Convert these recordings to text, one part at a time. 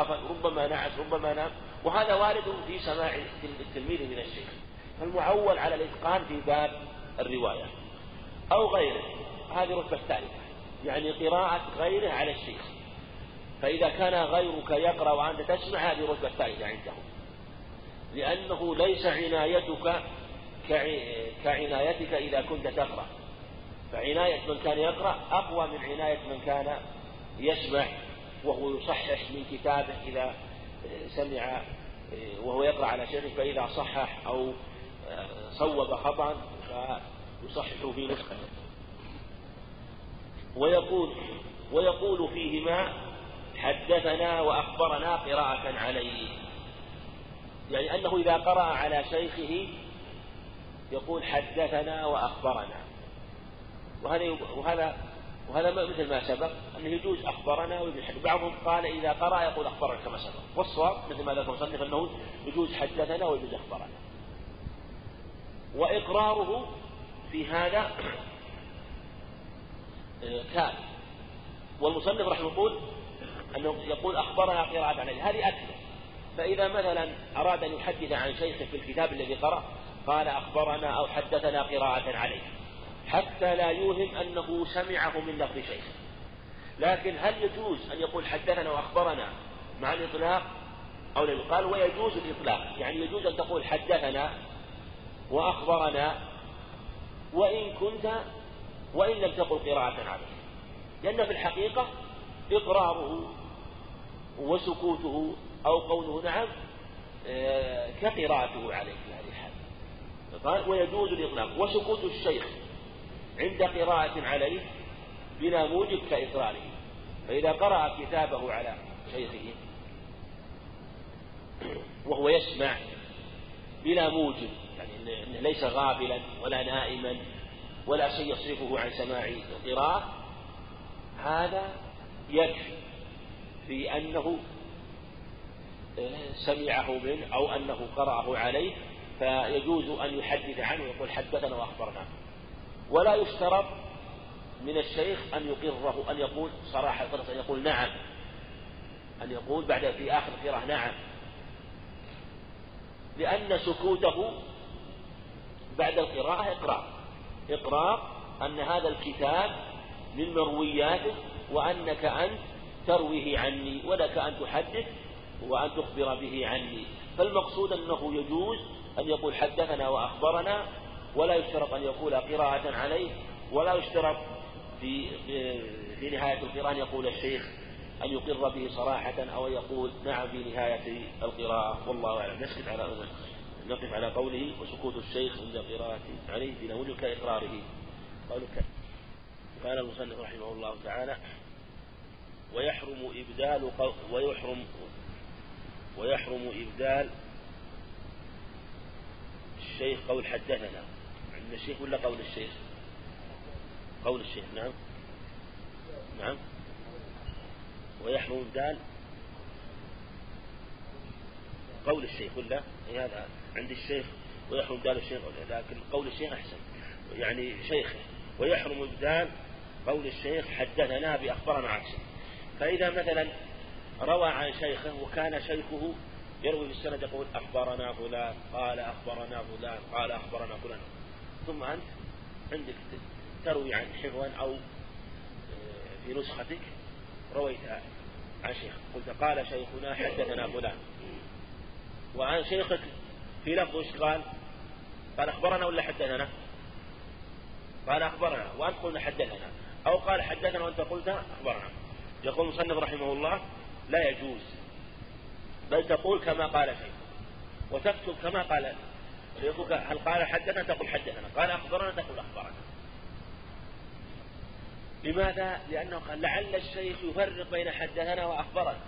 غفل ربما نعس ربما نام. وهذا وارد في سماع التلميذ من الشيخ. فالمعول على الإتقان في باب الرواية. أو غيره. هذه رتبة ثالثة. يعني قراءة غيره على الشيخ. فإذا كان غيرك يقرأ وأنت تسمع هذه رتبة ثالثة عنده لأنه ليس عنايتك كعنايتك إذا كنت تقرأ. فعناية من كان يقرأ أقوى من عناية من كان يسمع. وهو يصحح من كتابه إذا سمع وهو يقرأ على شيخه فإذا صحح أو صوب خطأ فيصحح في نسخته ويقول ويقول فيهما حدثنا وأخبرنا قراءة عليه. يعني أنه إذا قرأ على شيخه يقول حدثنا وأخبرنا. وهذا وهذا وهذا مثل ما سبق أنه يجوز أخبرنا ويجوز بعضهم قال إذا قرأ يقول أخبرنا كما سبق. والصواب مثل ما ذكر المصنف أنه يجوز حدثنا ويجوز أخبرنا. وإقراره في هذا آه، كان. والمصنف رحمه يقول أنه يقول أخبرنا قراءة عليه. هذه أكثر فإذا مثلا أراد أن يحدث عن شيخه في الكتاب الذي قرأ قال أخبرنا أو حدثنا قراءة عليه. حتى لا يوهم أنه سمعه من لفظ شيخه لكن هل يجوز أن يقول حدثنا وأخبرنا مع الإطلاق؟ أو لا يقال ويجوز الإطلاق. يعني يجوز أن تقول حدثنا وأخبرنا وإن كنت وإن لم تقل قراءة عليه. لأن في الحقيقة إقراره وسكوته أو قوله نعم آه، كقراءته عليه في هذه الحالة. ويجوز الإطلاق. وسكوت الشيخ عند قراءة عليه بلا موجب كإقراره فإذا قرأ كتابه على شيخه وهو يسمع بلا موجب يعني إنه ليس غافلا ولا نائما ولا شيء يصرفه عن سماع القراءة هذا يكفي في أنه سمعه منه أو أنه قرأه عليه فيجوز أن يحدث عنه ويقول حدثنا وأخبرنا ولا يشترط من الشيخ أن يقره أن يقول صراحة أن يقول نعم أن يقول بعد في آخر القراءة نعم. لأن سكوته بعد القراءة إقرار. إقرار أن هذا الكتاب من مروياته وأنك أنت ترويه عني ولك أن تحدث وأن تخبر به عني. فالمقصود أنه يجوز أن يقول حدثنا وأخبرنا ولا يشترط أن يقول قراءة عليه ولا يشترط في في نهاية القراءة أن يقول الشيخ أن يقر به صراحة أو أن يقول نعم في نهاية القراءة. والله أعلم. نسكت على نقف على قوله وسكوت الشيخ عند قراءة عليه بلا وجه كإقراره. قولك قال المصنف رحمه الله تعالى ويحرم إبدال ويحرم ويحرم إبدال الشيخ قول حدثنا. الشيخ ولا قول الشيخ؟ قول الشيخ نعم. نعم. ويحرم إبدال قول الشيخ ولا؟ هذا عند الشيخ ويحرم إبدال الشيخ لكن قول الشيخ أحسن. يعني شيخه. ويحرم إبدال قول الشيخ حدثنا بأخبرنا عكسه. فإذا مثلا روى عن شيخه وكان شيخه يروي في السند يقول أخبرنا فلان قال أخبرنا فلان قال أخبرنا فلان. ثم أنت عندك تروي عن حفظا أو آه، في نسختك رويت عن شيخ قلت قال شيخنا حدثنا فلان وعن شيخك في لفظ إيش قال؟ قال أخبرنا ولا حدثنا؟ قال أخبرنا وأنت قلنا حدثنا أو قال حدثنا وأنت قلت أخبرنا يقول المصنف رحمه الله لا يجوز بل تقول كما قال شيء وتكتب كما قال شيخك هل قال حدثنا؟ تقول حدثنا. قال أخبرنا تقول أخبرنا. لماذا؟ لأنه قال لعل الشيخ يفرق بين حدثنا وأخبرنا.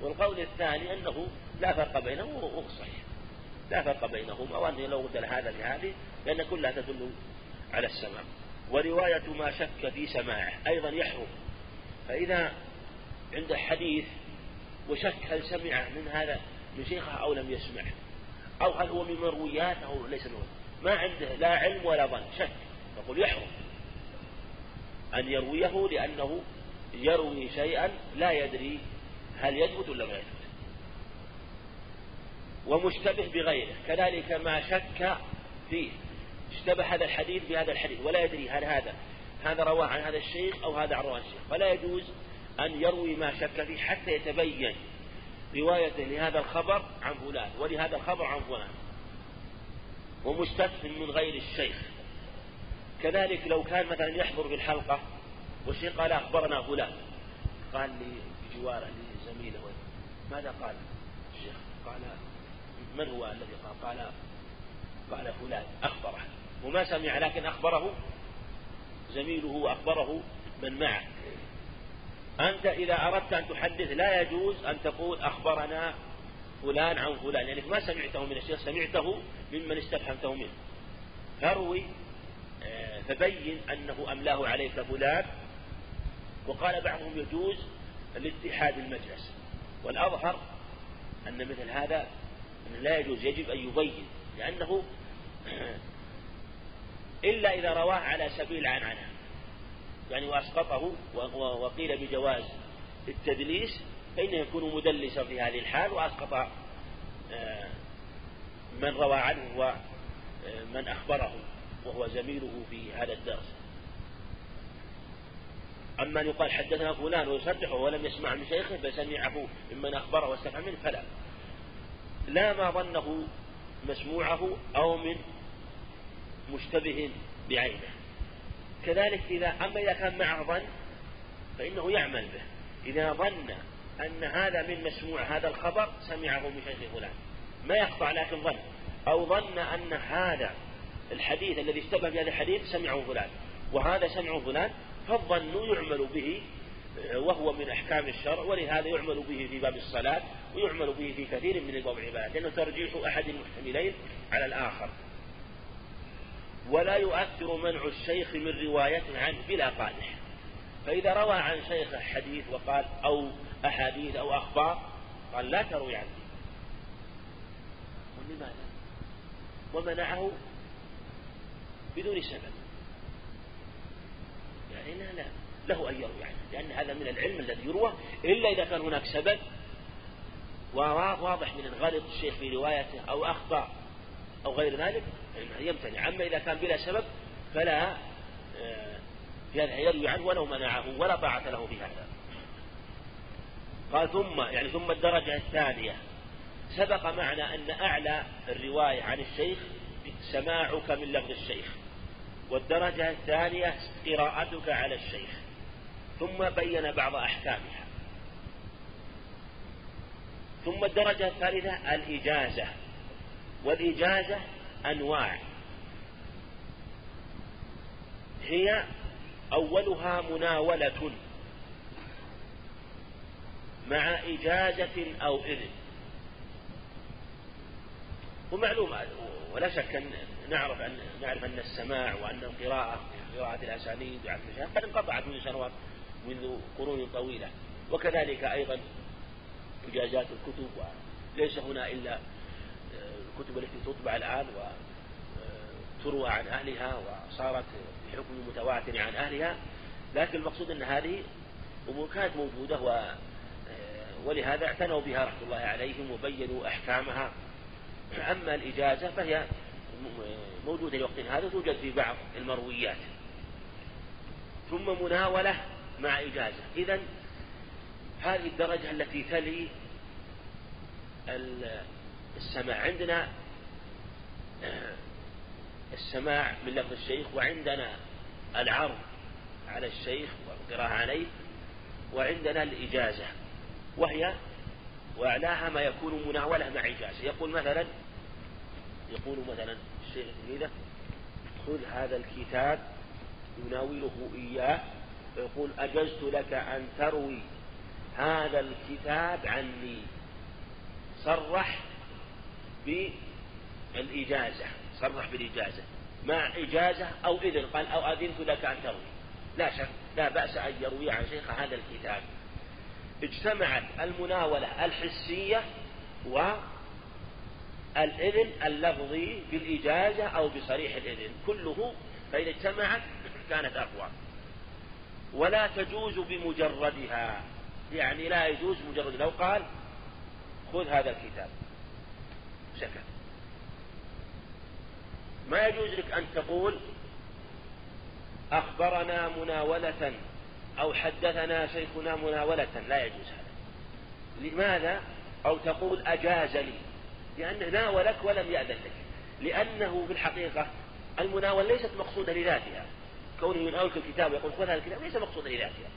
والقول الثاني أنه لا فرق بينهم وهو صحيح. لا فرق بينهما وأنه لو بدل هذا لهذه لأن كلها تدل على السماع. ورواية ما شك في سماعه أيضا يحرم. فإذا عند حديث وشك هل سمع من هذا من شيخه أو لم يسمعه. أو هل هو من مرويات أو ليس من ما عنده لا علم ولا ظن شك. يقول يحرم. أن يرويه لأنه يروي شيئا لا يدري هل يثبت ولا ما يثبت. ومشتبه بغيره. كذلك ما شك فيه. اشتبه هذا الحديث بهذا الحديث. ولا يدري هل هذا هذا رواه عن هذا الشيخ أو هذا عن رواه الشيخ. فلا يجوز أن يروي ما شك فيه حتى يتبين رواية لهذا الخبر عن فلان ولهذا الخبر عن فلان. ومستفهم من غير الشيخ. كذلك لو كان مثلا يحضر في الحلقة والشيخ قال أخبرنا فلان. قال لي بجواره لزميله ماذا قال؟ الشيخ قال من هو الذي قال؟ قال قال فلان أخبره. وما سمع لكن أخبره زميله وأخبره من معه. أنت إذا أردت أن تحدث لا يجوز أن تقول أخبرنا فلان عن فلان. يعني ما سمعته من الشيخ سمعته ممن استفهمته منه. فروي آه، فبين أنه أملاه عليك فلان وقال بعضهم يجوز الاتحاد المجلس. والأظهر أن مثل هذا أنه لا يجوز يجب أن يبين لأنه إلا إذا رواه على سبيل العنعنة. يعني وأسقطه وقيل بجواز التدليس فإنه يكون مدلسا في هذه الحال وأسقط آه، من روى عنه ومن أخبره وهو زميله في هذا الدرس. أما أن يقال حدثنا فلان ويصدقه ولم يسمع من شيخه بل سمعه ممن أخبره واستفهم منه فلا. لا ما ظنه مسموعه أو من مشتبه بعينه. كذلك إذا أما إذا كان معه ظن فإنه يعمل به. إذا ظن أن هذا من مسموع هذا الخبر سمعه من شيخ فلان. ما يقطع لكن ظن أو ظن أن هذا الحديث الذي اشتبه بهذا الحديث سمعه فلان. وهذا سمعه فلان فالظن يعمل به وهو من أحكام الشرع ولهذا يعمل به في باب الصلاة ويعمل به في كثير من الباب العبادات لأنه ترجيح أحد المحتملين على الآخر. ولا يؤثر منع الشيخ من روايته عنه بلا قادح فإذا روى عن شيخ حديث وقال أو أحاديث أو أخبار قال لا تروي عني ولماذا؟ ومنعه بدون سبب. يعني لا لا له أن يروي عنه لأن هذا من العلم الذي يروى إلا إذا كان هناك سبب. واضح من غلط الشيخ في روايته أو أخطأ أو غير ذلك يمتنع. أما إذا كان بلا سبب فلا آه، يروي عنه ولو منعه ولا طاعة له في هذا. قال ثم يعني ثم الدرجة الثانية. سبق معنا أن أعلى الرواية عن الشيخ سماعك من لفظ الشيخ. والدرجة الثانية قراءتك على الشيخ. ثم بين بعض أحكامها. ثم الدرجة الثالثة الإجازة. والإجازة أنواع. هي أولها مناولة مع إجازة أو إذن. ومعلوم ولا شك أن نعرف أن نعرف أن السماع وأن القراءة قراءة الأسانيد قد انقطعت منذ سنوات منذ قرون طويلة. وكذلك أيضا إجازات الكتب وليس هنا إلا الكتب التي تطبع الآن وتروى عن أهلها وصارت بحكم متواتر عن أهلها لكن المقصود أن هذه أمور كانت موجودة و ولهذا اعتنوا بها رحمة الله عليهم وبينوا أحكامها. أما الإجازة فهي موجودة لوقت هذا توجد في بعض المرويات. ثم مناولة مع إجازة. إذا هذه الدرجة التي تلي السماع عندنا السماع من لفظ الشيخ وعندنا العرض على الشيخ والقراءة عليه وعندنا الإجازة وهي وأعلاها ما يكون مناولة مع إجازة. يقول مثلا يقول مثلا الشيخ تلميذه خذ هذا الكتاب يناوله إياه ويقول أجزت لك أن تروي هذا الكتاب عني. صرح بالإجازة صرح بالإجازة. مع إجازة أو إذن قال أو أذنت لك أن تروي. لا شك لا بأس أن يروي عن شيخ هذا الكتاب. اجتمعت المناولة الحسية والإذن اللفظي بالإجازة أو بصريح الإذن. كله فإذا اجتمعت كانت أقوى. ولا تجوز بمجردها. يعني لا يجوز مجرد لو قال خذ هذا الكتاب. سكت ما يجوز لك أن تقول أخبرنا مناولة أو حدثنا شيخنا مناولة. لا يجوز هذا. لماذا؟ أو تقول أجاز لي. لأنه ناولك ولم يأذن لك. لأنه في الحقيقة المناولة ليست مقصودة لذاتها. كونه يناولك الكتاب ويقول خذ هذا الكتاب ليس مقصودا لذاتها.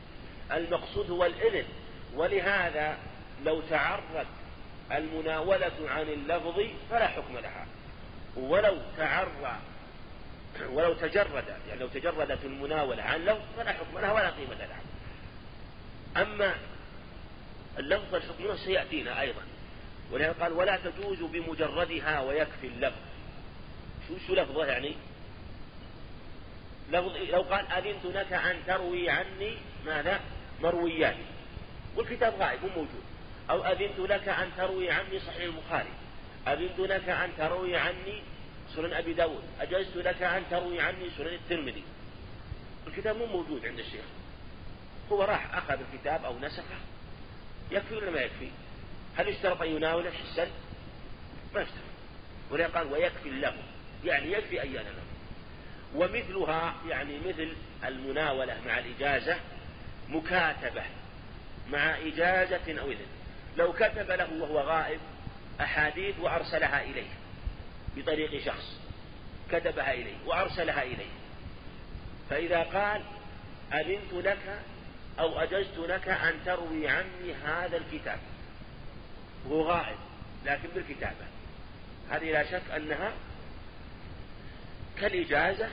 المقصود هو الإذن. ولهذا لو تعرض المناولة عن اللفظ فلا حكم لها. ولو تعرى ولو تجرد يعني لو تجردت المناولة عن لفظ فلا حكم لها ولا قيمة لها. أما اللفظ الحكم سيأتينا أيضا. ولهذا قال ولا تجوز بمجردها ويكفي اللفظ. شو شو لفظه يعني؟ لفظ لو قال أذنت لك أن تروي عني ماذا؟ مرويات والكتاب غائب مو موجود. أو أذنت لك أن تروي عني صحيح البخاري. أذنت لك أن تروي عني سنن أبي داود. أجزت لك أن تروي عني سنن الترمذي. الكتاب مو موجود عند الشيخ. هو راح أخذ الكتاب أو نسخه. يكفي ولا ما يكفي؟ هل اشترط أن يناوله حسا ما اشترط ولذا قال ويكفي له. يعني يكفي أن له ومثلها يعني مثل المناولة مع الإجازة مكاتبة مع إجازة أو إذن. لو كتب له وهو غائب أحاديث وأرسلها إليه بطريق شخص كتبها إليه وأرسلها إليه. فإذا قال أذنت لك أو أجزت لك أن تروي عني هذا الكتاب وهو غائب لكن بالكتابة هذه لا شك أنها كالإجازة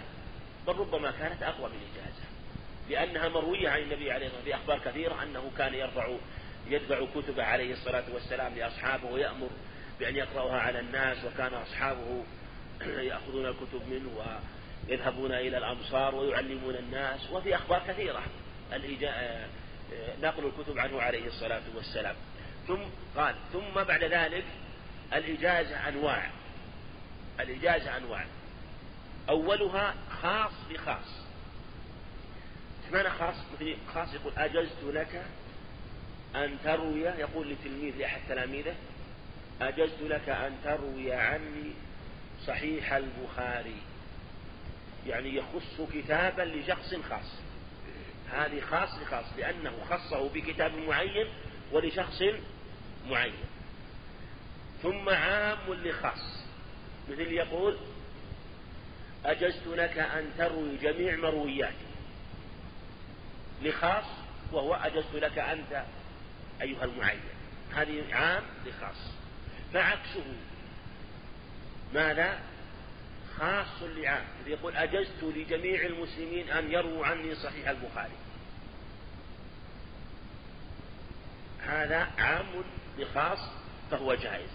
بل ربما كانت أقوى من الإجازة لأنها مروية عن النبي عليه الصلاة والسلام في أخبار كثيرة أنه كان يرفع يدفع كتب عليه الصلاة والسلام لأصحابه ويأمر بأن يقرأها على الناس وكان أصحابه يأخذون الكتب منه ويذهبون إلى الأمصار ويعلمون الناس وفي أخبار كثيرة نقل الكتب عنه عليه الصلاة والسلام. ثم قال ثم بعد ذلك الإجازة أنواع الإجازة أنواع. أولها خاص بخاص. معنى خاص؟ خاص يقول أجزت لك أن تروي يقول لتلميذ لأحد تلاميذه أجزت لك أن تروي عني صحيح البخاري. يعني يخص كتابا لشخص خاص. هذه خاص لخاص لأنه خصه بكتاب معين ولشخص معين. ثم عام لخاص. مثل يقول أجزت لك أن تروي جميع مروياتي. لخاص وهو أجزت لك أنت أيها المعين. هذه عام لخاص. فعكسه. ماذا؟ خاص لعام. يقول أجزت لجميع المسلمين أن يرووا عني صحيح البخاري. هذا عام لخاص فهو جائز.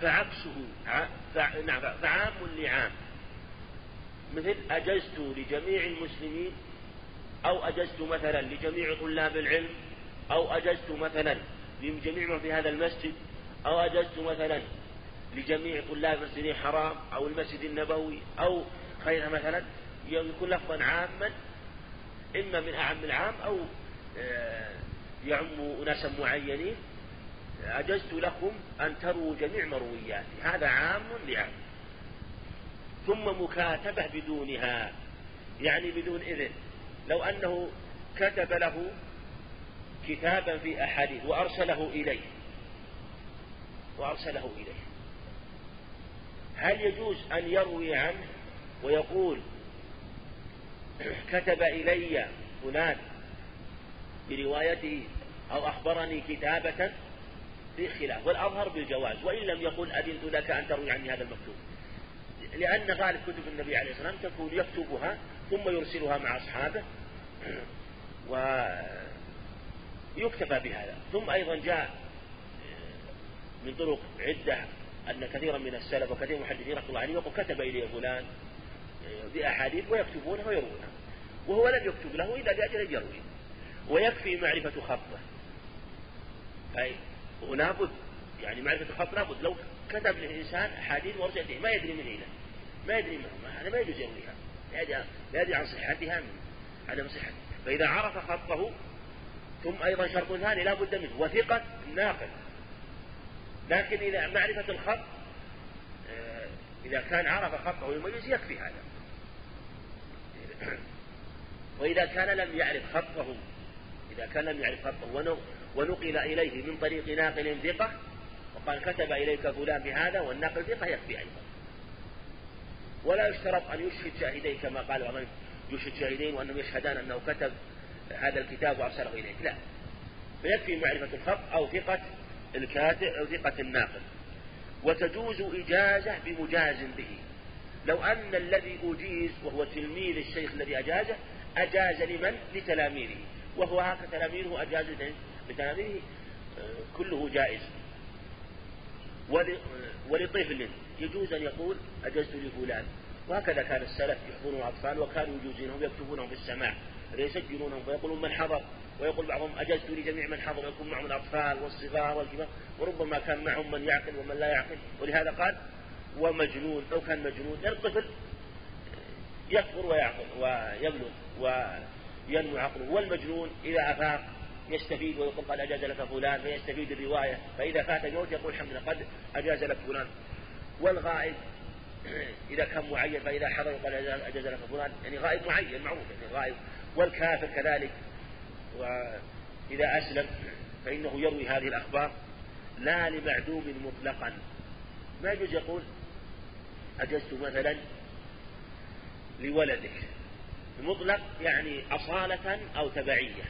فعكسه. نعم فعام لعام. مثل أجزت لجميع المسلمين أو أجزت مثلا لجميع طلاب العلم أو أجزت مثلا لجميع من في هذا المسجد أو أجزت مثلا لجميع طلاب المسجد الحرام أو المسجد النبوي أو غيرها مثلا يكون لفظا عاما إما من أعم العام أو آه، يعم أناسا معينين أجزت لكم أن تروا جميع مروياتي. هذا عام لعام. ثم مكاتبة بدونها يعني بدون إذن. لو أنه كتب له كتابا في أحاديث وأرسله إليه. وأرسله إليه. هل يجوز أن يروي عنه ويقول كتب إلي فلان بروايته أو أخبرني كتابة في خلاف؟ والأظهر بالجواز وإن لم يقل أذنت لك أن تروي عني هذا المكتوب. لأن غالب كتب النبي عليه الصلاة والسلام تكون يكتبها ثم يرسلها مع أصحابه. ويكتفى بهذا. ثم أيضا جاء من طرق عدة أن كثيرا من السلف وكثير من المحدثين رحمة الله عليه يقول كتب إلي فلان بأحاديث ويكتبونها ويروونها. وهو لم يكتب له إلا لأجل أن يروي. ويكفي معرفة خطه أي ولا بد يعني معرفة الخط لابد. لو كتب للإنسان أحاديث ورجعته ما يدري من أين ما يدري هذا ما يجوز يرويها لا يدري عن صحتها من عدم صحته. فإذا عرف خطه ثم أيضا شرط ثاني لا بد منه وثقة الناقل. لكن إذا معرفة الخط آه، إذا كان عرف خطه ويميز يكفي هذا. وإذا كان لم يعرف خطه إذا كان لم يعرف خطه ونقل إليه من طريق ناقل ثقة وقال كتب إليك فلان بهذا والناقل ثقة يكفي أيضا. ولا يشترط أن يشهد شاهدين كما قال بعضهم يشهد شاهدين وأنهم يشهدان أنه كتب هذا الكتاب وأرسله إليك. لا. فيكفي معرفة الخط أو ثقة الكاتب أو ثقة الناقل وتجوز إجازة بمجاز به. لو أن الذي أجيز وهو تلميذ الشيخ الذي أجازه أجاز لمن؟ لتلاميذه. وهو هكذا تلاميذه أجاز لتلاميذه. آه، كله جائز. ولطفل يجوز أن يقول أجزت لفلان. وهكذا كان السلف يحضرون الأطفال وكانوا يجوزونهم يكتبونهم في السماع. فيسجلونهم فيقولون من حضر. ويقول بعضهم أجزت لجميع من حضر. ويكون معهم الأطفال والصغار والكبار. وربما كان معهم من يعقل ومن لا يعقل. ولهذا قال ومجنون. لو كان مجنون الطفل يكبر ويعقل ويبلغ وينمو عقله. والمجنون إذا أفاق يستفيد ويقول قد أجاز لك فلان فيستفيد الرواية. فإذا فات الموت يقول الحمد لله قد أجاز لك فلان. والغائب إذا كان معين فإذا حضر يقول أجاز لك فلان يعني غائب معين معروف يعني غائب. والكافر كذلك. وإذا أسلم فإنه يروي هذه الأخبار لا لمعدوم مطلقا. ما يجوز يقول أجزت مثلا لولدك. مطلق يعني أصالة أو تبعية.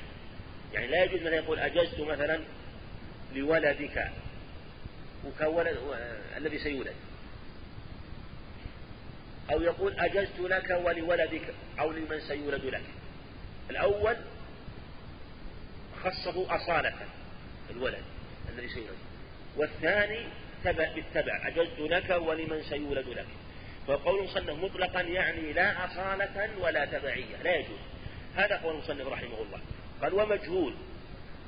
يعني لا يجوز مثلا يقول أجزت مثلا لولدك وكولد الذي سيولد. أو يقول أجزت لك ولولدك أو لمن سيولد لك. الأول خصه أصالة الولد الذي سيولد. والثاني تبع بالتبع أجزت لك ولمن سيولد لك. فقول المصنف مطلقا يعني لا أصالة ولا تبعية. لا يجوز. هذا قول المصنف رحمه الله. قال ومجهول.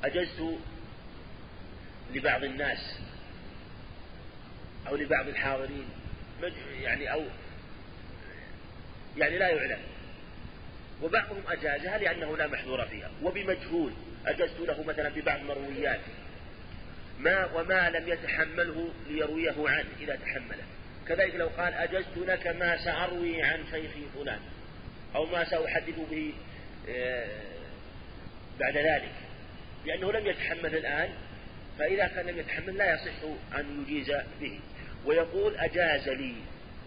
أجزت لبعض الناس أو لبعض الحاضرين. يعني أو يعني لا يعلم. وبعضهم أجازها لأنه لا محذور فيها. وبمجهول أجزت له مثلا ببعض مرويات ما وما لم يتحمله ليرويه عنه إذا تحمله. كذلك لو قال أجزت لك ما سأروي عن شيخي فلان. أو ما سأحدث به آه، بعد ذلك. لأنه لم يتحمل الآن فإذا كان لم يتحمل لا يصح أن يجيز به. ويقول أجاز لي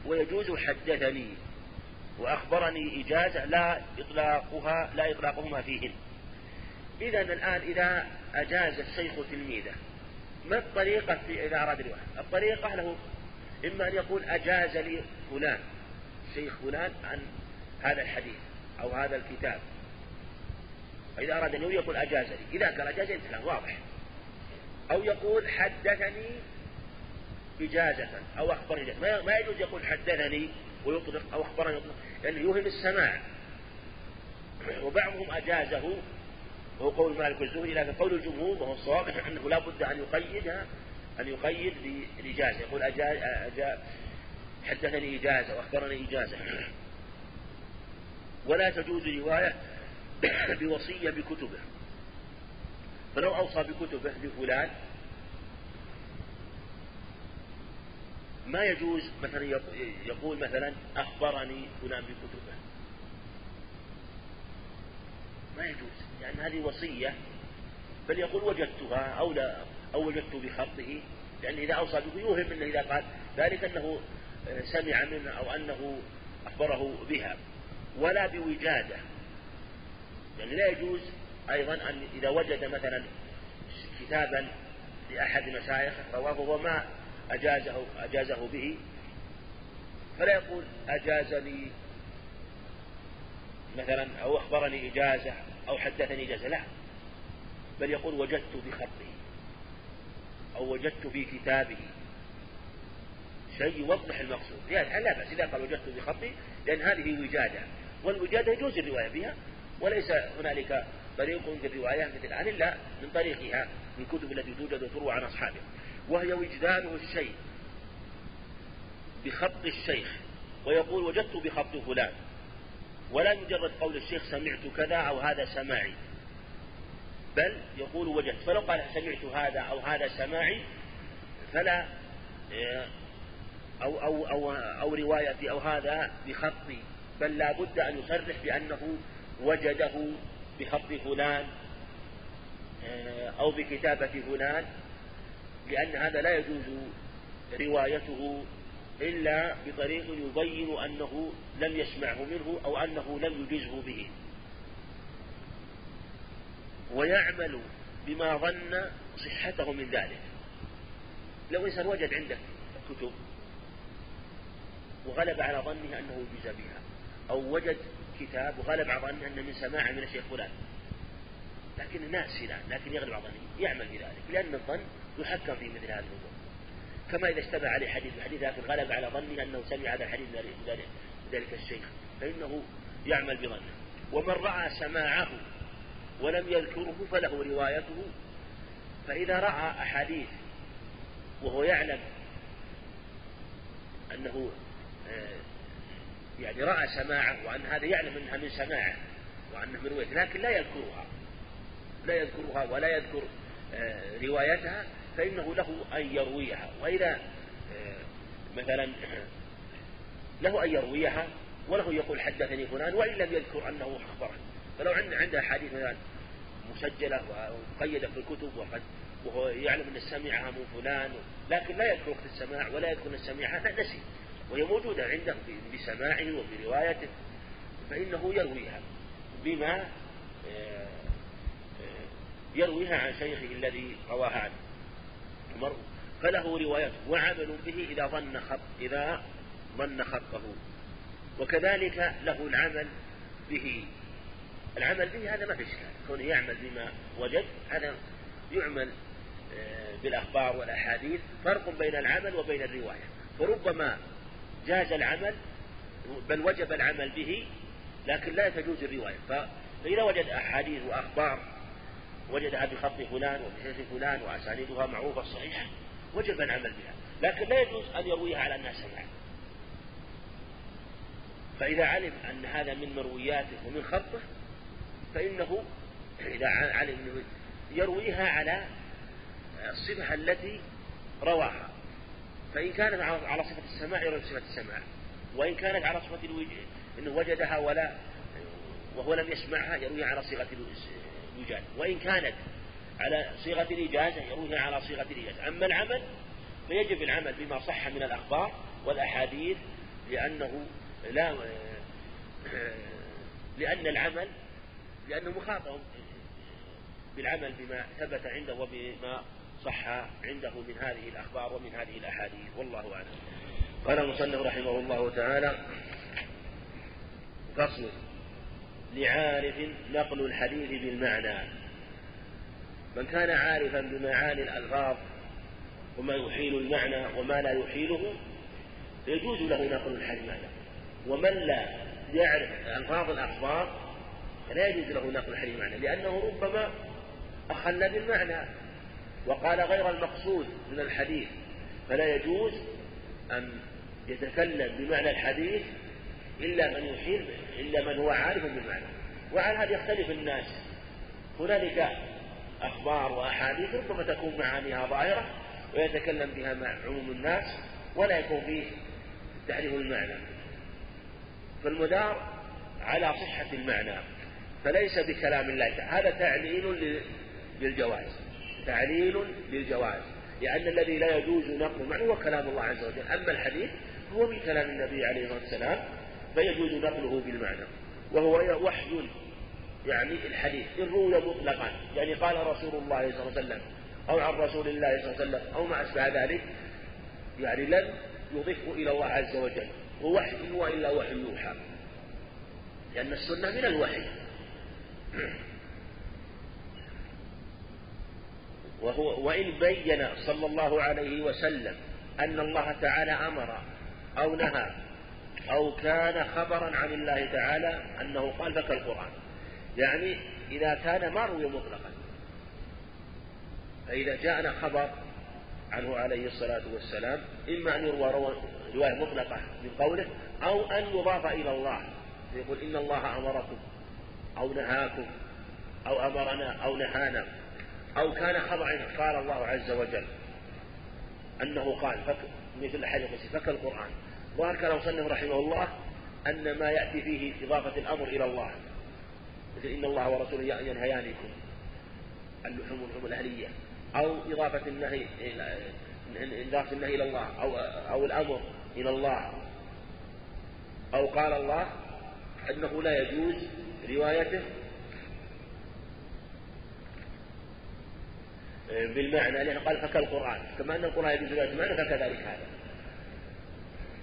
ويجوز حدثني. وأخبرني إجازة لا إطلاقها لا إطلاقهما فيهن إذا الآن إذا أجاز الشيخ تلميذه ما الطريقة في إذا أراد الرواية الطريقة له إما أن يقول أجاز لي فلان شيخ فلان عن هذا الحديث أو هذا الكتاب. فإذا أراد أن يقول أجاز لي إذا قال أجاز انتهى واضح. أو يقول حدثني إجازة أو أخبرني. ما يجوز يقول حدثني ويطلق أو أخبرني يطلق. يعني يوهم السماع. وبعضهم أجازه. وهو قول مالك والزهري لكن قول الجمهور وهو الصواب أنه لا بد أن يقيدها أن يقيد بالإجازة يقول أجاز أجا حدثني إجازة وأخبرني إجازة. ولا تجوز رواية بوصية بكتبه. فلو أوصى بكتبه لفلان ما يجوز مثلا يقول مثلا أخبرني فلان بكتبه؟ ما يجوز لأن يعني هذه وصية بل يقول وجدتها أو لا أو وجدت بخطه لأن إذا أوصى به يوهم أنه إذا قال ذلك أنه سمع منه أو أنه أخبره بها ولا بوجادة. يعني لا يجوز أيضا أن إذا وجد مثلا كتابا لأحد مشايخه رواه وما أجازه أجازه به. فلا يقول أجاز لي مثلا أو أخبرني إجازة أو حدثني إجازة. لا. بل يقول وجدت بخطه أو وجدت في كتابه. شيء يوضح المقصود. يعني لا بأس. إذا قال وجدت بخطي لأن هذه وجادة والوجادة يجوز الرواية بها. وليس هنالك طريق في الرواية مثل الآن إلا من طريقها من الكتب التي توجد وتروى عن أصحابه وهي وجدانه الشيء بخط الشيخ ويقول وجدت بخط فلان. ولا مجرد قول الشيخ سمعت كذا أو هذا سماعي. بل يقول وجدت. فلو قال سمعت هذا أو هذا سماعي فلا آه، أو أو أو أو روايتي أو هذا بخطي. بل لا بد أن يصرح بأنه وجده بخط فلان آه، أو بكتابة فلان. لأن هذا لا يجوز روايته إلا بطريق يبين أنه لم يسمعه منه أو أنه لم يجزه به. ويعمل بما ظن صحته من ذلك. لو إنسان وجد عنده كتب وغلب على ظنه أنه يجزى بها أو وجد كتاب وغلب على ظنه أنه من سماع من الشيخ فلان لكن ناسي لكن يغلب على ظنه يعمل بذلك لأن الظن يحكم في مثل هذه الأمور كما إذا اشتبه عليه حديث حديث لكن غلب على ظنه أنه سمع هذا الحديث من ذلك الشيخ فإنه يعمل بظنه. ومن رأى سماعه ولم يذكره فله روايته. فإذا رأى أحاديث وهو يعلم أنه آه، يعني رأى سماعه وأن هذا يعلم أنها من سماعه وأنه من روايته لكن لا يذكرها. لا يذكرها ولا يذكر روايتها فإنه له أن يرويها. وإذا آه، مثلا له أن يرويها وله يقول حدثني فلان وإن لم يذكر أنه أخبره. فلو عنده حديث مثلا مسجلة ومقيدة في الكتب وقد وهو يعلم أن سمعها من فلان لكن لا يذكر وقت السماع ولا يذكر أن سمعها نسي. وهي موجودة عنده بسماعه وبروايته فإنه يرويها بما آه، آه، يرويها عن شيخه الذي رواها عنه. المرء فله روايته وعمل به إذا ظن خط إذا ظن خطه. وكذلك له العمل به. العمل به هذا ما في إشكال. كونه يعمل بما وجد هذا يعمل آه، بالأخبار والأحاديث. فرق بين العمل وبين الرواية. فربما جاز العمل بل وجب العمل به لكن لا تجوز الرواية. فإذا وجد أحاديث وأخبار وجدها بخط فلان وبشيخ فلان وأسانيدها معروفة صحيحة وجب العمل بها. لكن لا يجوز أن يرويها على الناس سماع فإذا علم أن هذا من مروياته ومن خطه فإنه إذا علم يرويها على الصفة التي رواها. فإن كانت على صفة السماع يروي صفة السماع وإن كانت على صفة الوجه إنه وجدها ولا وهو لم يسمعها يرويها على صيغة الوجاد وإن كانت على صيغة الإجازة يرويها على صيغة الإجازة أما العمل فيجب العمل بما صح من الأخبار والأحاديث لأنه لا لأن العمل لأنه مخاطب بالعمل بما ثبت عنده وبما صح عنده من هذه الأخبار ومن هذه الأحاديث. والله أعلم. قال المصنف رحمه الله تعالى فصل. لعارف نقل الحديث بالمعنى. من كان عارفا بمعاني الألفاظ وما يحيل المعنى وما لا يحيله يجوز له نقل الحديث معنى ومن لا يعرف ألفاظ الأخبار فلا يجوز له نقل الحديث معنى لأنه ربما أخل بالمعنى وقال غير المقصود من الحديث. فلا يجوز أن يتكلم بمعنى الحديث إلا من يحيل إلا من هو عارف بالمعنى وعلى هذا يختلف الناس. هنالك أخبار وأحاديث ربما تكون معانيها ظاهرة ويتكلم بها مع عموم الناس ولا يكون فيه تعريف المعنى. فالمدار على صحة المعنى فليس بكلام الله هذا تعليل للجواز تعليل للجواز لأن الذي لا يجوز نقل المعنى هو كلام الله عز وجل. أما الحديث هو من كلام النبي عليه الصلاة والسلام. فيجوز نقله بالمعنى. وهو وحي يعني الحديث. إن روي مطلقا. يعني قال رسول الله صلى الله عليه وسلم أو عن رسول الله صلى الله عليه وسلم أو ما أشبه ذلك. يعني لن يضيفه إلى الله عز وجل. ووحي هو إلا وحي يوحى. لأن السنة من الوحي. وهو وإن بين صلى الله عليه وسلم أن الله تعالى أمر أو نهى أو كان خبرا عن الله تعالى أنه قال فكالقرآن يعني إذا كان ما روي مطلقا. فإذا جاءنا خبر عنه عليه الصلاة والسلام إما أن يروى رواية مطلقة من قوله أو أن يضاف إلى الله. يقول إن الله أمركم أو نهاكم أو أمرنا أو نهانا. أو كان خبرا قال الله عز وجل أنه قال مثل حديث فك كلام مصنف رحمه الله أن ما يأتي فيه إضافة الأمر إلى الله. مثل إن الله ورسوله ينهيانكم اللحوم واللحوم الأهلية. أو إضافة النهي إضافة النهي إلى الله. أو أو الأمر إلى الله. أو قال الله أنه لا يجوز روايته بالمعنى لأنه قال فكالقرآن. كما أن القرآن يجوز رواية المعنى فكذلك هذا.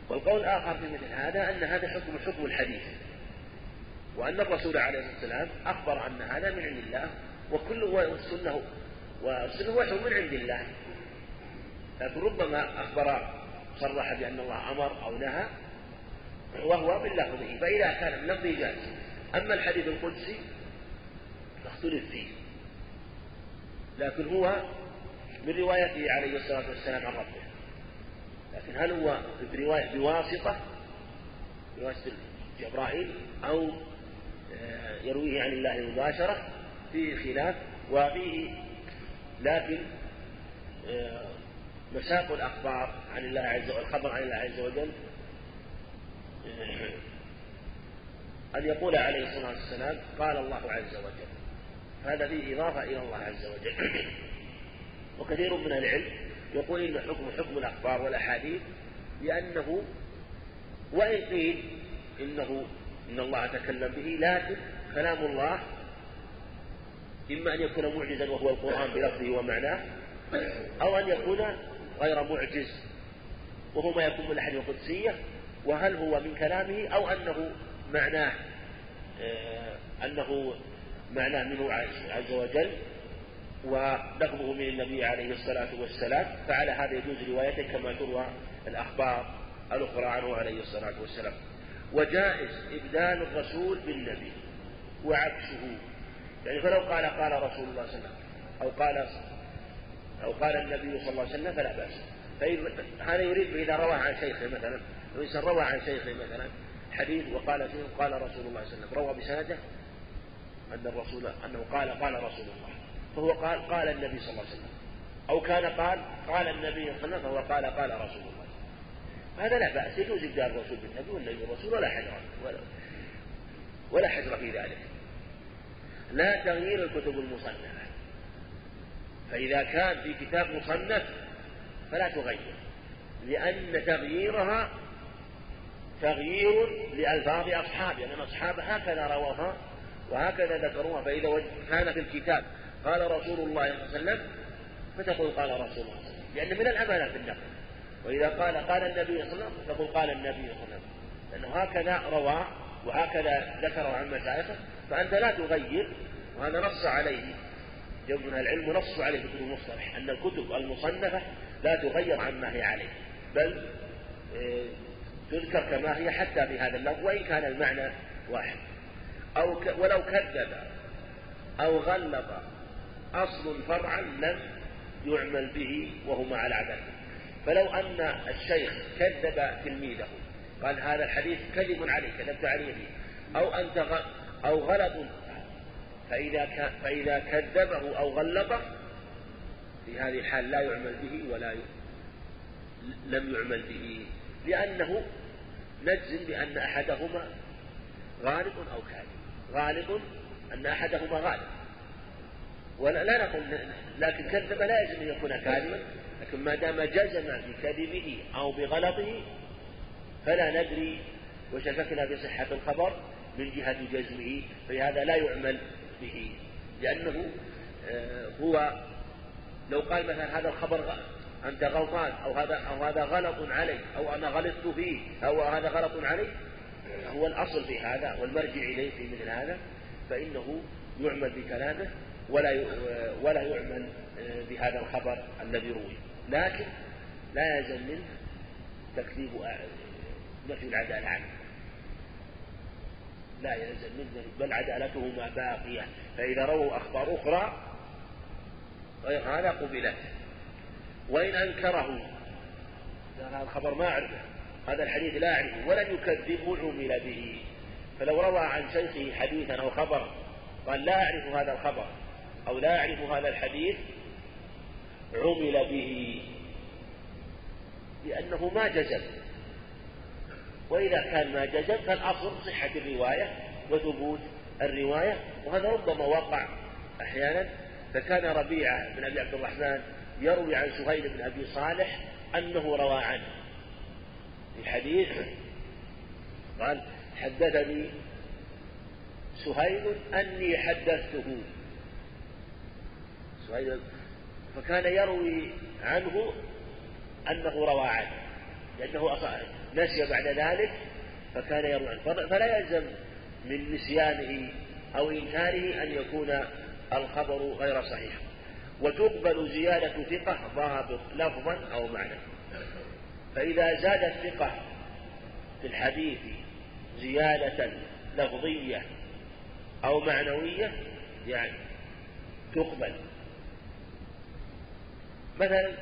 والقول الآخر في مثل هذا أن هذا حكم حكم الحديث. وأن الرسول عليه الصلاة والسلام أخبر أن هذا من عند الله وكل والسنة والسنة وحي من عند الله. لكن ربما أخبر صرح بأن الله أمر أو نهى وهو من لفظه فإذا كان من لفظه جاز أما الحديث القدسي فاختلف فيه. لكن هو من روايته عليه الصلاة والسلام عن ربه. لكن هل هو برواية بواسطة بواسطة جبرائيل أو آه، يرويه عن الله مباشرة؟ فيه خلاف وفيه لكن آه، مساق الأخبار عن الله عز وجل الخبر عن الله عز وجل. آه، أن يقول عليه الصلاة والسلام قال الله عز وجل. هذا فيه إضافة إلى الله عز وجل. وكثير من العلم يقول إن حكم حكم الأخبار والأحاديث لأنه وإن قيل إنه إن الله تكلم به لكن كلام الله إما أن يكون معجزا وهو القرآن بلفظه ومعناه أو أن يكون غير معجز وهو ما يكون من الأحاديث القدسية وهل هو من كلامه أو أنه معناه آه، أنه معناه منه عز وجل. ولفظه من النبي عليه الصلاة والسلام فعلى هذا يجوز روايته كما تروى الأخبار الأخرى عنه عليه الصلاة والسلام. وجائز إبدال الرسول بالنبي وعكسه. يعني فلو قال قال رسول الله صلى الله عليه وسلم أو قال أو قال النبي صلى الله عليه وسلم فلا بأس. هذا يريد إذا روى عن شيخه مثلا لو إنسان روى عن شيخه مثلا حديث وقال فيه قال رسول الله صلى الله عليه وسلم روى بسنده أن الرسول أنه قال قال رسول الله. فهو قال قال النبي صلى الله عليه وسلم. أو كان قال قال النبي صلى الله عليه وسلم فهو قال قال رسول الله. هذا لا بأس يجوز إبدال الرسول بالنبي والنبي بالرسول ولا حجر ولا, ولا حجر في ذلك. لا تغيير الكتب المصنفة. فإذا كان في كتاب مصنف فلا تغير لأن تغييرها تغيير لألفاظ أصحابه لأن أصحاب هكذا رواها وهكذا ذكروها فإذا كان في الكتاب قال رسول الله صلى الله عليه وسلم فتقول قال رسول الله لأن من الأمانة في النقل. وإذا قال قال النبي صلى الله عليه وسلم تقول قال النبي صلى الله عليه وسلم. لأنه هكذا روى وهكذا ذكره عن مشايخه فأنت لا تغير وهذا نص عليه. جو من العلم نص عليه في المصطلح أن الكتب المصنفة لا تغير عما هي عليه. بل آه، تذكر كما هي حتى في هذا اللفظ وإن كان المعنى واحد. أو ولو كذب أو غلط أصل فرعا لم يعمل به وهو مع العدد فلو أن الشيخ كذب تلميذه قال هذا الحديث كذب عليه كذبت عليه به أو أنت. أو غلط فإذا. فإذا كذبه أو غلطه في هذه الحال لا يعمل به ولا ي... لم يعمل به لأنه نجزم بأن أحدهما غالب أو كاذب غالب أن أحدهما غالب ولا لا نقول لكن كذب لا يجب أن يكون كاذبا لكن ما دام جزم بكذبه أو بغلطه فلا ندري وشككنا بصحة الخبر من جهة جزمه فهذا لا يعمل به لأنه آه، هو لو قال مثلا هذا الخبر أنت غلطان أو هذا أو هذا غلط علي أو أنا غلطت فيه أو هذا غلط علي هو الأصل في هذا والمرجع إليه في مثل هذا فإنه يعمل بكلامه ولا ولا يعمل آه، بهذا الخبر الذي روي. لكن لا يلزم منه تكذيب آه، نفي العدالة عنه. لا يلزم منه بل عدالتهما باقية. فإذا رووا أخبار أخرى غير هذا قبلت وإن أنكره هذا الخبر ما أعرفه هذا الحديث لا أعرفه ولم يكذبه عمل به. فلو روى عن شيخه حديثا أو خبرا قال لا أعرف هذا الخبر. أو لا أعرف هذا الحديث عمل به لأنه ما جزم. وإذا كان ما جزم فالأصل صحة الرواية وثبوت الرواية وهذا ربما وقع أحيانا. فكان ربيعة بن أبي عبد الرحمن يروي عن سهيل بن أبي صالح أنه روى عنه. في حديث قال حدثني سهيل أني حدثته. فكان يروي عنه أنه روى عنه لأنه نسي بعد ذلك فكان يروي عنه. فلا يلزم من نسيانه أو إنكاره أن يكون الخبر غير صحيح. وتقبل زيادة ثقة ضابط لفظا أو معنى. فإذا زاد الثقة في الحديث زيادة لفظية أو معنوية يعني تقبل. مثلا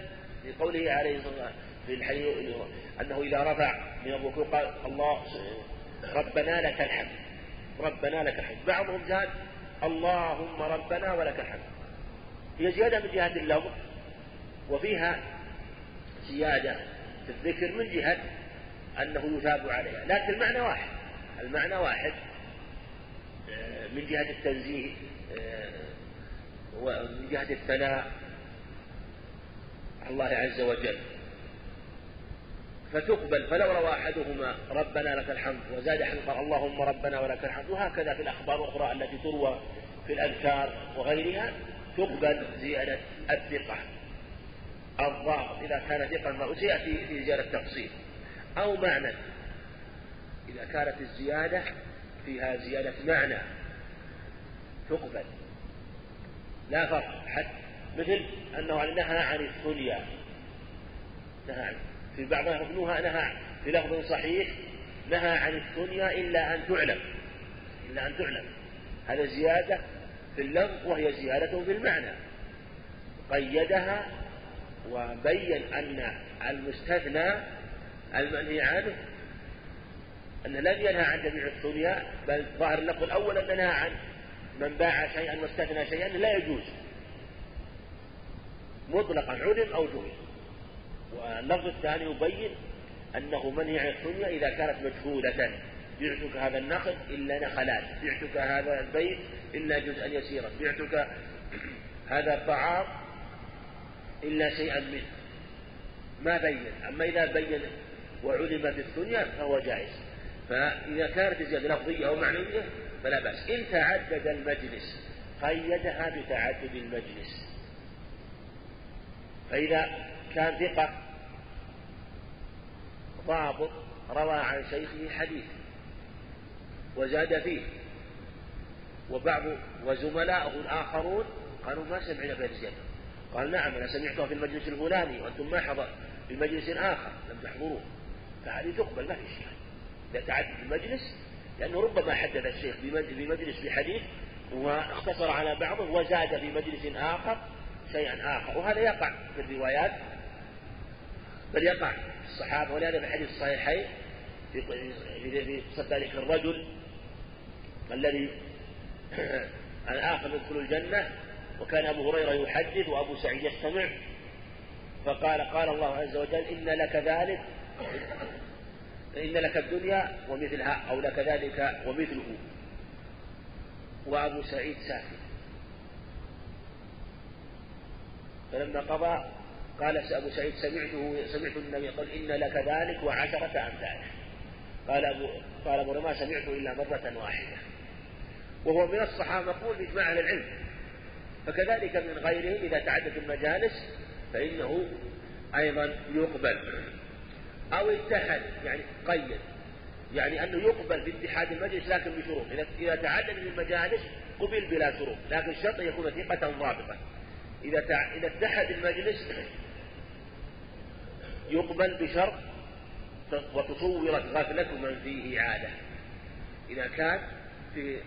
في قوله عليه الصلاة والسلام في الحديث أنه إذا رفع من الركوع قال الله ربنا لك الحمد ربنا لك الحمد. بعضهم زاد اللهم ربنا ولك الحمد. هي زيادة من جهة اللفظ وفيها زيادة في الذكر من جهة أنه يثاب عليها. لكن المعنى واحد المعنى واحد آه، من جهة التنزيه آه، ومن جهة الثناء الله عز وجل. فتقبل فلو روى أحدهما ربنا لك الحمد وزاد قال اللهم ربنا ولك الحمد وهكذا في الأخبار الأخرى التي تروى في الأذكار وغيرها تقبل زيادة الثقة. الضابط إذا كان ثقة وسيأتي في زيادة التفصيل أو معنى إذا كانت الزيادة فيها زيادة معنى تقبل. لا فرق حتى مثل أنه نهى عن الثنيا نهى عن في بعض لفظها نهى في لفظ صحيح نهى عن الدنيا إلا أن تعلم. إلا أن تعلم. هذا زيادة في اللفظ وهي زيادة في المعنى. قيدها وبين أن المستثنى المنهي عنه أن لم ينهى عن جميع الدنيا بل ظاهر اللفظ الأول أن نهى عن من باع شيئا واستثنى شيئا لا يجوز. مطلقا علم أو جهل واللفظ الثاني يبين أنه منهي عن الدنيا إذا كانت مجهولة. بعتك هذا النخل إلا نخلات. بعتك هذا البيت إلا جزءا يسيرا. بعتك هذا الطعام إلا شيئا منه. ما بين. أما إذا بين وعلم في الدنيا فهو جائز. فإذا كانت الزيادة لفظية أو معنوية فلا بأس. إن تعدد المجلس قيدها بتعدد المجلس. فإذا كان ثقة ضابط روى عن شيخه حديث وزاد فيه. وبعض وزملاؤه الآخرون قالوا ما سمعنا بهذه الزيادة. قال نعم أنا سمعتها في المجلس الفلاني وأنتم ما حضر في مجلس آخر لم تحضروه. فهذه تقبل ما في شيء إذا تعدد المجلس لأنه ربما حدث الشيخ في مجلس بحديث واختصر على بعضه وزاد في مجلس آخر شيئا آخر. وهذا يقع في الروايات بل يقع الصحابة ولهذا في الحديث الصحيحين. في قصة ذلك الرجل الذي الآخر يدخل الجنة وكان أبو هريرة يحدث وأبو سعيد يستمع. فقال قال الله عز وجل إن لك ذلك إن لك الدنيا ومثلها أو لك ذلك ومثله. وأبو سعيد ساكت. فلما قضى قال أبو سعيد سمعته سمعت النبي يقول إن لك ذلك وعشرة أمثاله قال أبو قال أبو ما سمعته إلا مرة واحدة. وهو من الصحابة مقبول بإجماع أهل العلم. فكذلك من غيره إذا تعدت المجالس فإنه أيضا يقبل. أو اتحد يعني قيد. يعني أنه يقبل باتحاد المجلس لكن بشروط. إذا تعدد المجالس قبل بلا شروط. لكن الشرط يكون ثقة ضابطة. إذا إذا اتحد المجلس يقبل بشرط وتصورت غفلة من فيه عادة. إذا كان في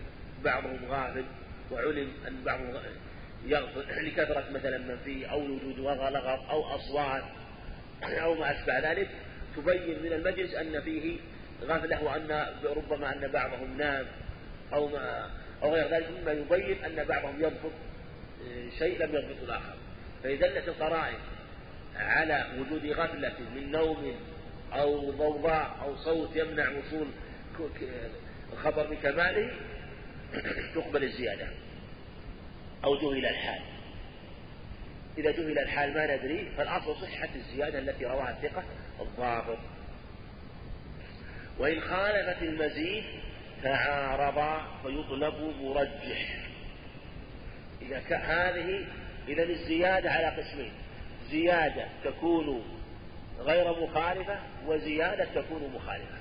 بعضهم غافل وعلم أن بعضهم يغفل لكثرة مثلا من فيه أو وجود لغط أو أصوات أو ما أشبه ذلك تبين من المجلس أن فيه غفلة وأن ربما أن بعضهم نام أو ما أو غير ذلك مما يبين أن بعضهم آه، شيء لم يضبطه الآخر. فإذا دلت القرائن على وجود غفلة من نوم أو ضوضاء أو صوت يمنع وصول الخبر بكماله تقبل الزيادة. أو جهل الحال. إذا جهل الحال ما ندري فالأصل صحة الزيادة التي رواها الثقة الضابط. وإن خالفت المزيد تعارضا فيطلب مرجح. إذا هذه إذا الزيادة على قسمين. زيادة تكون غير مخالفة وزيادة تكون مخالفة.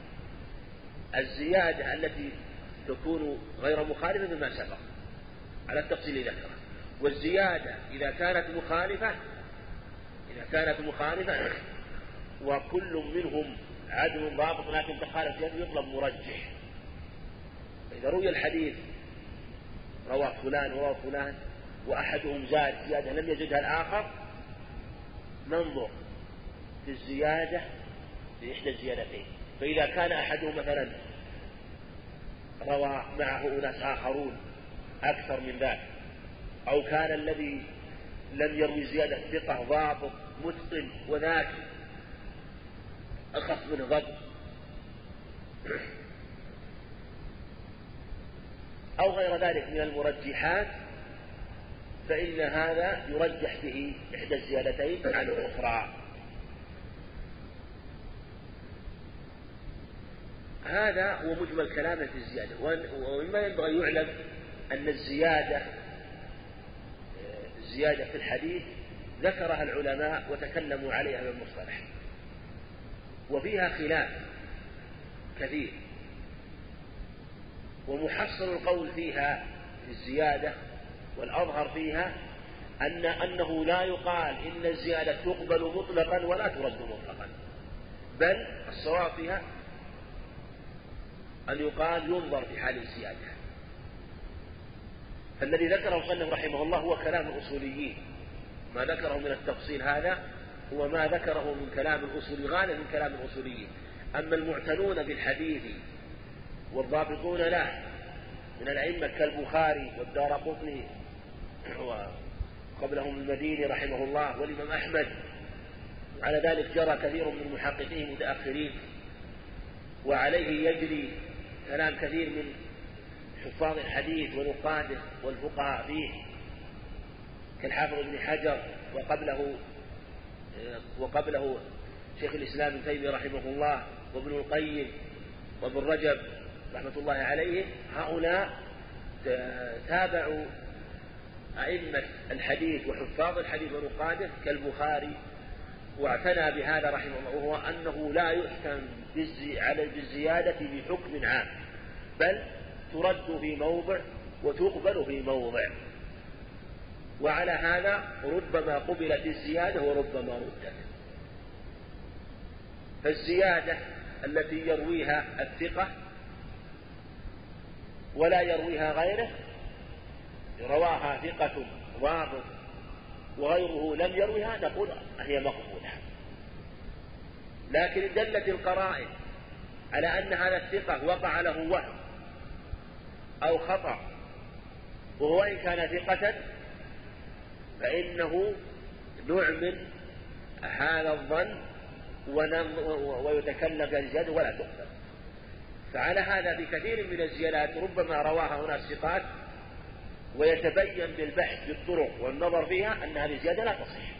الزيادة التي تكون غير مخالفة بما سبق. على التفصيل ذكره والزيادة إذا كانت مخالفة إذا كانت مخالفة وكل منهم عدل ضابط لكن تخالف يطلب مرجح. إذا روي الحديث روى فلان وروى فلان وأحدهم زاد زيادة لم يجدها الآخر ننظر في الزيادة في إحدى الزيادتين. فإذا كان أحدهم مثلا روى معه أناس آخرون أكثر من ذلك أو كان الذي لم يروي زيادة ثقة ضابط متقن وذاك أخف منه ضبط أو غير ذلك من المرجحات فإن هذا يرجح به إحدى الزيادتين عن الأخرى. هذا هو مجمل كلامه في الزيادة. ومما ينبغي يعلم أن الزيادة الزيادة في الحديث ذكرها العلماء وتكلموا عليها بالمصطلح وفيها خلاف كثير. ومحصل القول فيها في الزيادة والأظهر فيها أن أنه لا يقال إن الزيادة تقبل مطلقا ولا ترد مطلقا. بل الصواب فيها أن يقال ينظر في حال الزيادة. فالذي ذكره مصنف رحمه الله هو كلام الأصوليين. ما ذكره من التفصيل هذا هو ما ذكره من كلام الأصول غالب من كلام الأصوليين. أما المعتنون بالحديث والضابطون له من الأئمة كالبخاري والدار قطني وقبلهم المديني رحمه الله والإمام أحمد. على ذلك جرى كثير من المحققين المتأخرين وعليه يجري كلام كثير من حفاظ الحديث ونقاده والفقهاء فيه كالحافظ ابن حجر وقبله وقبله شيخ الإسلام ابن تيمية رحمه الله وابن القيم وابن رجب رحمة الله عليه هؤلاء تابعوا أئمة الحديث وحفاظ الحديث ونقاده كالبخاري واعتنى بهذا رحمه الله وهو أنه لا يحكم على بالزيادة بحكم عام بل ترد في موضع وتقبل في موضع. وعلى هذا ربما قبلت الزيادة وربما ردت. فالزيادة التي يرويها الثقة ولا يرويها غيره رواها ثقة ضابط وغيره لم يروها نقول هي مقبولة. لكن دلت القرائن على أن هذا الثقة وقع له وهم أو خطأ وهو إن كان ثقة فإنه نعمل هذا الظن ويتكلم بالزيادة ولا تقبل فعلى هذا بكثير من الزيادات ربما رواها هنا الثقات ويتبين بالبحث بالطرق والنظر فيها أن هذه الزيادة لا تصح.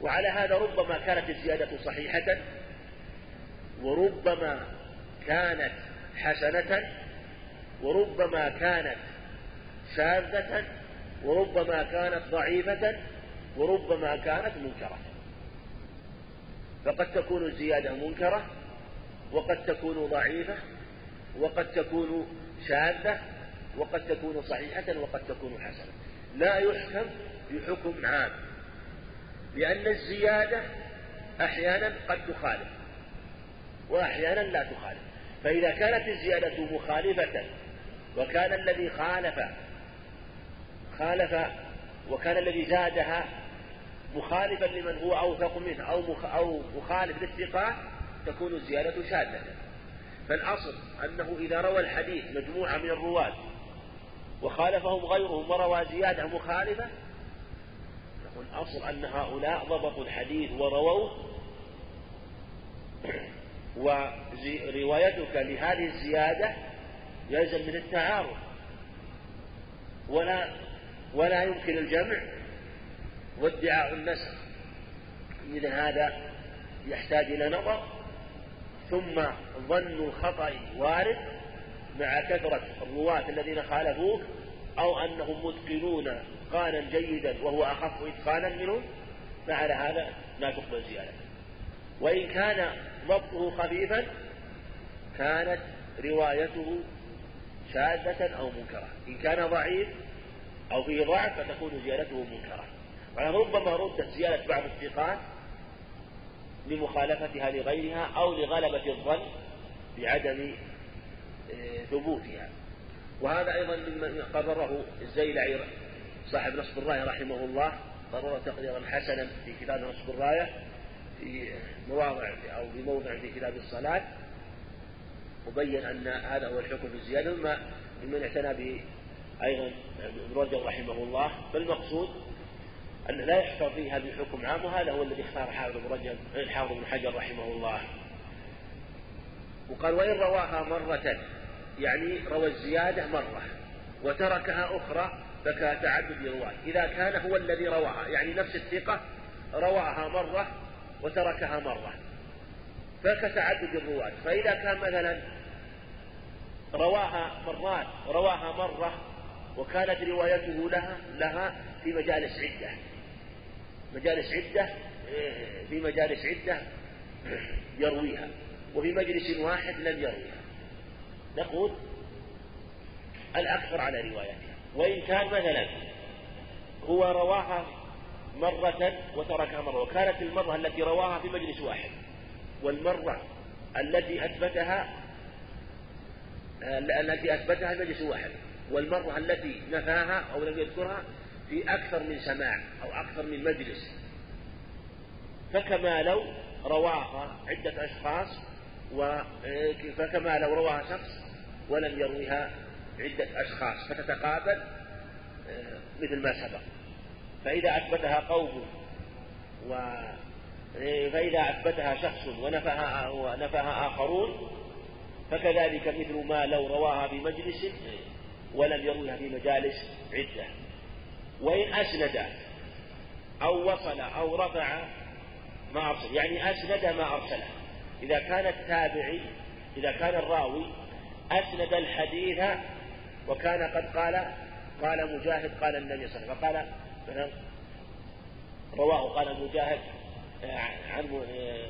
وعلى هذا ربما كانت الزيادة صحيحة وربما كانت حسنة وربما كانت شاذة وربما كانت ضعيفة وربما كانت منكرة. فقد تكون الزيادة منكرة وقد تكون ضعيفة وقد تكون شاذة وقد تكون صحيحة وقد تكون حسنة. لا يحكم بحكم عام لأن الزيادة أحيانا قد تخالف وأحيانا لا تخالف. فإذا كانت الزيادة مخالفة وكان الذي خالف خالف وكان الذي زادها مخالفا لمن هو أوثق منه أو أو مخالف للثقات تكون الزيادة شاذة. فالأصل أنه إذا روى الحديث مجموعة من الرواة وخالفهم غيرهم وروى زيادة مخالفة نقول الأصل أن هؤلاء ضبطوا الحديث ورووه. وروايتك لهذه الزيادة يلزم من التعارض. ولا ولا يمكن الجمع وادعاء النسخ. مثل هذا يحتاج إلى نظر. ثم ظن الخطأ وارد. مع كثرة الرواة الذين خالفوه أو أنهم متقنون إتقانا جيدا وهو أخف إتقانا منهم فعلى هذا لا تقبل زيادة. وإن كان ضبطه خفيفا كانت روايته شاذة أو منكرة. إن كان ضعيف أو فيه ضعف فتكون زيادته منكرة. وربما ردت زيادة بعض الثقات لمخالفتها لغيرها أو لغلبة الظن بعدم ثبوتها وهذا أيضا مما قرره الزيلعي صاحب نصب الراية رحمه الله قرر تقريرا حسنا في كتاب نصب الراية في مواضع أو في موضع في كتاب الصلاة وبين أن هذا هو الحكم في الزيادة. مما ممن اعتنى به أيضا ابن رجب رحمه الله. فالمقصود أن لا يحفظ فيها بحكم عام وهذا هو الذي اختار حافظ ابن رجب الحافظ ابن حجر رحمه الله. وقال وإن رواها مرة يعني روى الزيادة مرة وتركها أخرى فكتعدد رواة إذا كان هو الذي رواها يعني نفس الثقة رواها مرة وتركها مرة فكتعدد الرواة. فإذا كان مثلا رواها مرات رواها مرة وكانت روايته لها لها في مجالس عدة. مجالس عدة في مجالس عدة يرويها. وفي مجلس واحد لم يرويها. نقول الأكثر على روايتها وإن كان مثلا هو رواها مرة وتركها مرة وكانت المرة التي رواها في مجلس واحد والمرة التي أثبتها التي أثبتها في مجلس واحد والمرة التي نفاها أو لم يذكرها في أكثر من سماع أو أكثر من مجلس. فكما لو رواها عدة أشخاص فكما لو رواها شخص ولم يرويها عدة أشخاص فتتقابل آه، مثل ما سبق. فإذا أثبتها قوم و فإذا أثبتها شخص ونفاها ونفاها آخرون فكذلك مثل ما لو رواها في مجلس ولم يروها في مجالس عدة. وإن أسند أو وصل أو رفع ما أرسل يعني أسند ما أرسله إذا كان التابعي إذا كان الراوي أسند الحديث وكان قد قال قال مجاهد قال النبي صلى الله عليه وسلم. فقال مثلا رواه قال مجاهد آه، عن آه،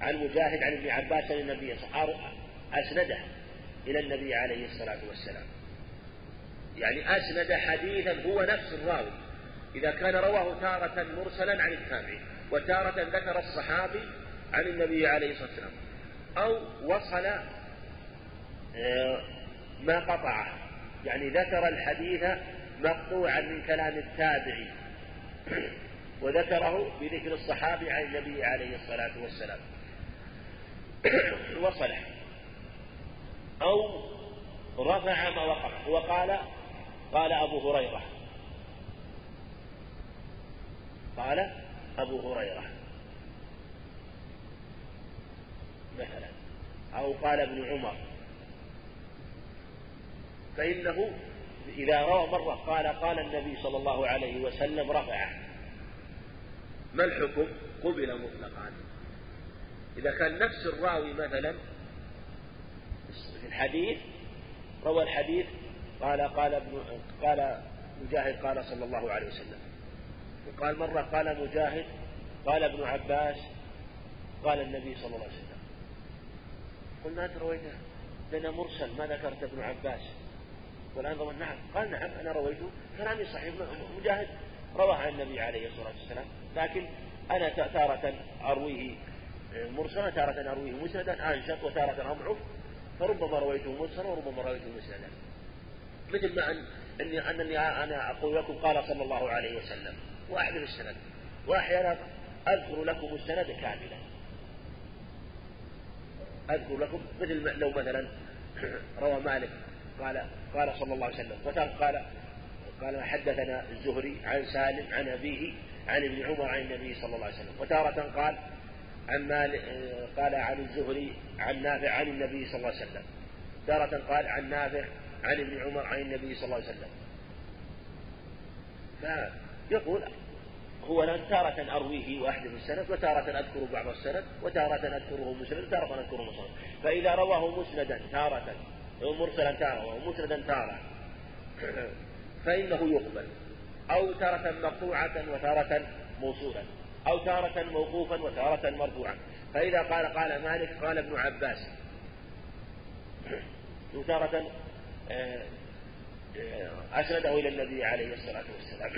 عن مجاهد عن ابن عباس عن النبي صلى الله عليه وسلم. أسنده إلى النبي عليه الصلاة والسلام. يعني أسند حديثا هو نفس الراوي. إذا كان رواه تارة مرسلا عن التابعي وتارة ذكر الصحابي عن النبي عليه الصلاة والسلام. أو وصل آه، ما قطعه يعني ذكر الحديث مقطوعا من كلام التابعي. وذكره بذكر الصحابي عن النبي عليه الصلاة والسلام. وصله أو رفع ما وقف وقال قال أبو هريرة. قال أبو هريرة. مثلا أو قال ابن عمر. فإنه إذا روى مرة قال قال النبي صلى الله عليه وسلم رفعه. ما الحكم؟ قبل مطلقا. إذا كان نفس الراوي مثلا في الحديث روى الحديث قال قال ابن قال مجاهد قال صلى الله عليه وسلم. وقال مرة قال مجاهد قال ابن عباس قال النبي صلى الله عليه وسلم. قلنا أنت رويته لنا مرسل ما ذكرت ابن عباس. والآن ضمن نعم قال نعم أنا رويته كلامي صحيح مجاهد. رواه عن النبي عليه الصلاة والسلام. لكن أنا تارة أرويه مرسلا تارة أرويه مسندا أنشط وتارة أضعف. فربما رويته مرسلا وربما رويته مسندا. مثل ما أن أني أنني أنا أقول لكم قال صلى الله عليه وسلم. وأحذف السند. وأحيانا أذكر لكم السند كاملا. أذكر لكم مثل لو مثلا روى مالك قال قال صلى الله عليه وسلم قال قال حدثنا الزهري عن سالم عن أبيه عن ابن عمر عن النبي صلى الله عليه وسلم. وتارة قال عن مالك قال عن الزهري عن نافع عن النبي صلى الله عليه وسلم. تارة قال عن نافع عن ابن عمر عن النبي صلى الله عليه وسلم. فيقول هو أنا تارة أرويه واحد من السند وتارة أذكر بعض السند وتارة أذكره مسند وتارة أذكره مسند فإذا رواه مسندا تارة مرسلا تارة ومسندا تارة فإنه يقبل. أو تارة مقطوعة وتارة موصولا. أو تارة موقوفا وتارة مرفوعا. فإذا قال قال مالك قال ابن عباس وتارة آه، آه، أسنده إلى النبي عليه الصلاة والسلام.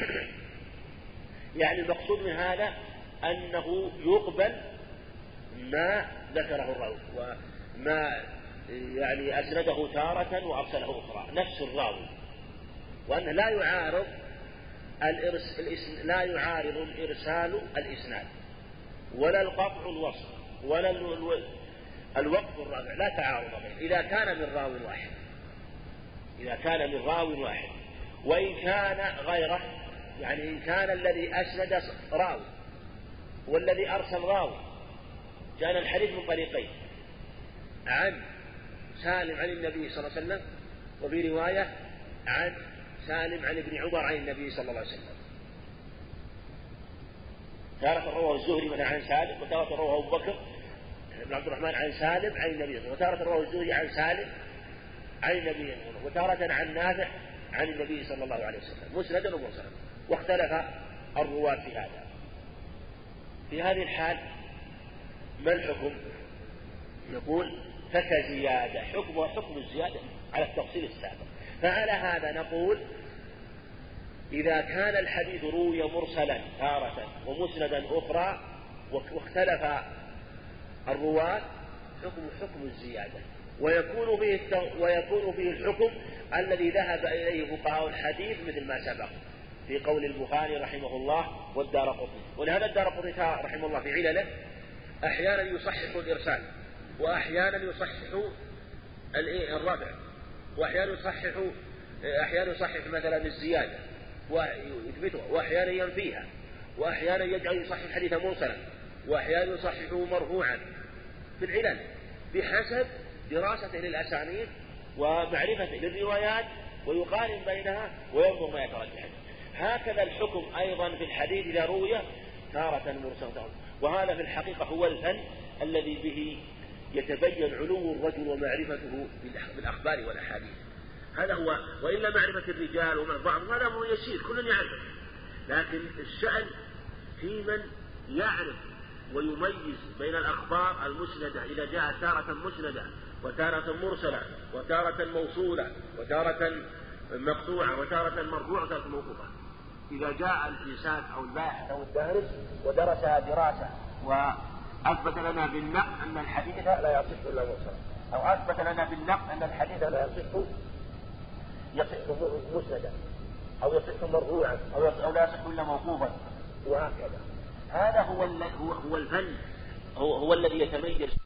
يعني المقصود من هذا أنه يقبل ما ذكره الراوي وما يعني أسنده تارة وأرسله أخرى نفس الراوي. وأنه لا يعارض الإرس... لا يعارض الإرسال الإسناد. ولا القطع الوصف ولا الوقف الرابع لا تعارض بينه إذا كان من راو واحد إذا كان من راو واحد وإن كان غيره يعني إن كان الذي أسند راوي والذي أرسل راوي كان الحديث من طريقين. عن سالم عن النبي صلى الله عليه وسلم وفي رواية عن سالم عن ابن عمر عن النبي صلى الله عليه وسلم. تارة رواه الزهري من عن سالم وتارة رواه أبو بكر بن عبد الرحمن عن سالم عن النبي وتارة رواه الزهري عن سالم عن النبي وتارة عن نافع عن النبي صلى الله عليه وسلم. مسندا ومرسلا. واختلف الرواة في هذا. في هذه الحال ما الحكم؟ نقول فكزيادة حكم حكم الزيادة على التفصيل السابق. فعلى هذا نقول إذا كان الحديث روي مرسلا تارة ومسندا أخرى واختلف الرواة حكم حكم الزيادة. ويكون فيه ويكون فيه الحكم الذي ذهب إليه فقهاء الحديث مثل ما سبق. في قول البخاري رحمه الله والدار قطني. ولهذا الدار قطني رحمه الله في علله أحيانا يصحح الإرسال وأحيانا يصحح الربع وأحيانا يصحح أحيانا يصحح مثلا الزيادة ويثبتها وأحيانا ينفيها وأحيانا يجعل يصحح حديثا مرسلا وأحيانا يصححه مرفوعا. في العلل بحسب دراسته للأسانيد ومعرفته للروايات ويقارن بينها وينظر ما يترجح. هكذا الحكم أيضا في الحديث إذا روي تارة مرسلة وهذا في الحقيقة هو الفن الذي به يتبين علو الرجل ومعرفته بالأخبار والأحاديث. هذا هو وإلا معرفة الرجال بعض هذا هو يسير كل يعرف. لكن الشأن في من يعرف ويميز بين الأخبار المسندة إذا جاءت تارة مسندة وتارة مرسلة وتارة موصولة وتارة مقطوعة وتارة مرفوعة وتارة موقوفة. إذا جاء الإنسان أو الباحث أو الدارس ودرسها دراسة وأثبت لنا بالنقل أن الحديث لا يصح إلا مرسلا أو أثبت لنا بالنقل أن الحديث لا يصح يصح مسندا أو يصح مرفوعا أو لا يصح إلا موقوفا. وهكذا. هذا هو هو الفن. هو, هو الذي يتميز